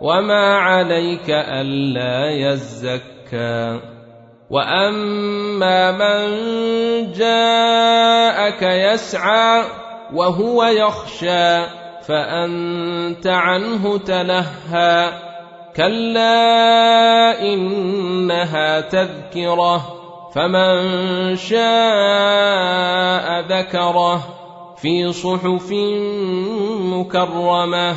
وما عليك الا يزكى واما من جاءك يسعى وهو يخشى فانت عنه تلهى كلا انها تذكره فمن شاء ذكره في صحف مكرمه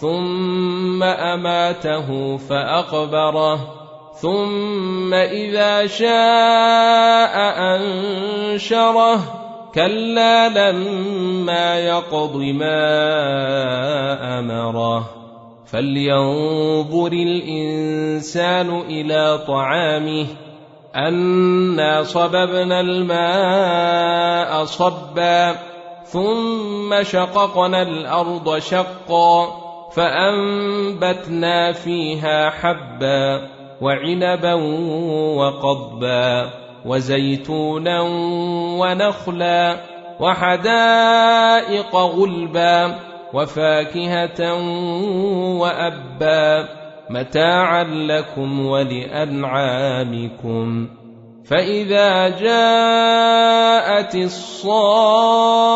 ثم اماته فاقبره ثم اذا شاء انشره كلا لما يقض ما امره فلينظر الانسان إلى طعامه انا صببنا الماء صبا ثم شققنا الأرض شقا فأنبتنا فيها حبا وعنبا وقضبا وزيتونا ونخلا وحدائق غلبا وفاكهة وأبا متاعا لكم ولأنعامكم فإذا جاءت الصاخه